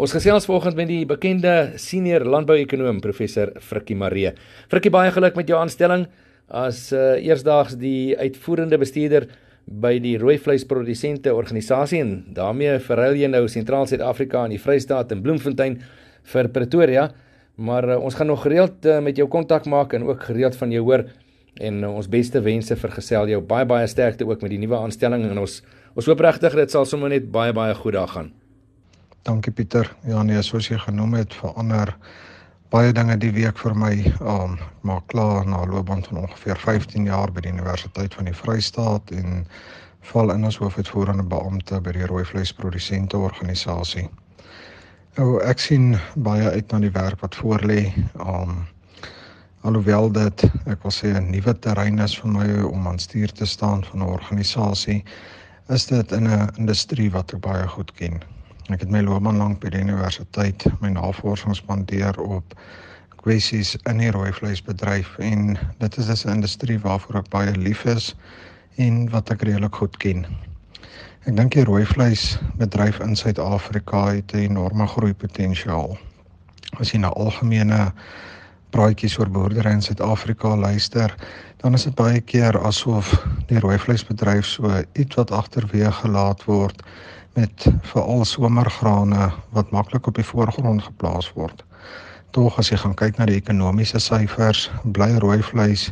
Ons gesels vanoggend met die bekende senior landbouekonoom professor Frikkie Maree. Frikkie, baie geluk met jou aanstelling as uh, eersdaags die uitvoerende bestuurder by die rooi vleisprodusente organisasie en daarmee verruil jy nou sentraal Suid-Afrika in die Vrystaat en Bloemfontein vir Pretoria. Maar uh, ons gaan nog gereeld uh, met jou kontak maak en ook gereeld van jou hoor en uh, ons beste wense vir gesel jou baie baie sterkte ook met die nuwe aanstelling en ons ons hoop regtig dit sal sommer net baie baie goed daar gaan. Dankie Pieter. Ja nee, soos jy genoem het, verander baie dinge die week vir my. Um maak klaar na 'n loopbaan van ongeveer 15 jaar by die Universiteit van die Vrystaat en val in as hoofuitvoerende beampte by die rooi vleisprodusente organisasie. Nou ek sien baie uit na die werk wat voorlê. Um alhoewel dit ek wil sê 'n nuwe terrein is vir my om aan stuur te staan van 'n organisasie, is dit in 'n industrie wat ek baie goed ken. Ek het my loopbaan lank by die universiteit my navorsing spandeer op kwessies in die rooi vleisbedryf en dit is 'n industrie waarvoor ek baie lief is en wat ek redelik goed ken. Ek dink die rooi vleisbedryf in Suid-Afrika het 'n enorme groeipotensiaal. As jy na algemene praatjies oor boerdery in Suid-Afrika luister, dan is dit baie keer asof die rooi vleisbedryf so iets wat agterweë gelaat word met veral somergrane wat maklik op die voorgrond geplaas word. Tog as jy gaan kyk na die ekonomiese syfers, bly rooi vleis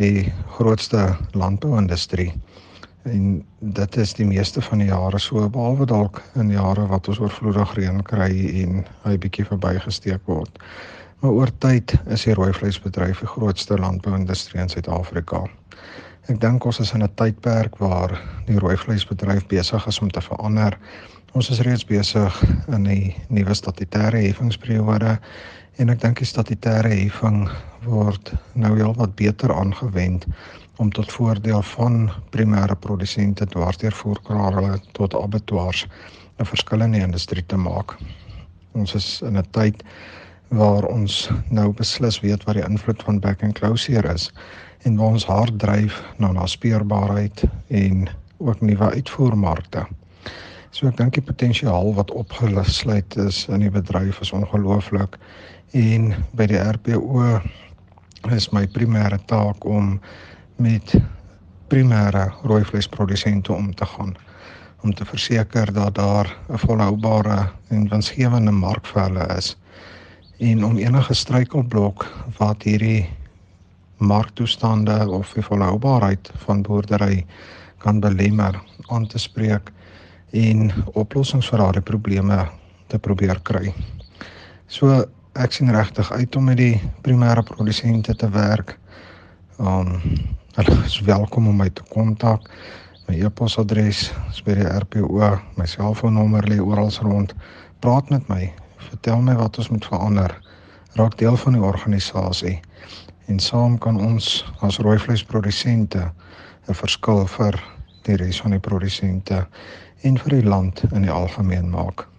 die grootste landbouindustrie. En dit is die meeste van die jare so behalwe dalk in jare wat ons oorvloedig reën kry en hy bietjie verbygesteek word. Maar oor tyd is die rooi vleisbedryf die grootste landbouindustrie in Suid-Afrika. Ek dink ons is in 'n tydperk waar die rooi vleisbedryf besig is om te verander. Ons is reeds besig in die nuwe statutêre heffingsperiode en ek dink die statutêre heffing word nou heel wat beter aangewend om tot voordeel van primêre produsente dwarsdeur voerkrale tot abattoirs 'n verskil in die industrie te maak. Ons is in 'n tyd waar ons nou beslis weet wat die invloed van back and closure is en waar ons hard dryf na naspeurbaarheid en ook nuwe uitvoermarkte. So ek dink die potensiaal wat opgesluit is in die bedryf is ongelooflik en by die RPO is my primêre taak om met primêre rooi vleisprodusente om te gaan om te verseker dat daar 'n volhoubare en winsgewende mark vir hulle is en om enige struikelblok wat hierdie marktoestande of die volhoubaarheid van boerdery kan belemmer aan te spreek en oplossings vir daardie probleme te probeer kry. So ek sien regtig uit om met die primêre produsente te werk. Um hulle is welkom om my te kontak. My e-posadres is by die RPO, my selfoonnommer lê oral rond. Praat met my, vertel my wat ons moet verander. Raak deel van die organisasie en saam kan ons as rooi vleisprodusente 'n verskil vir die res van die produsente en vir die land in die algemeen maak.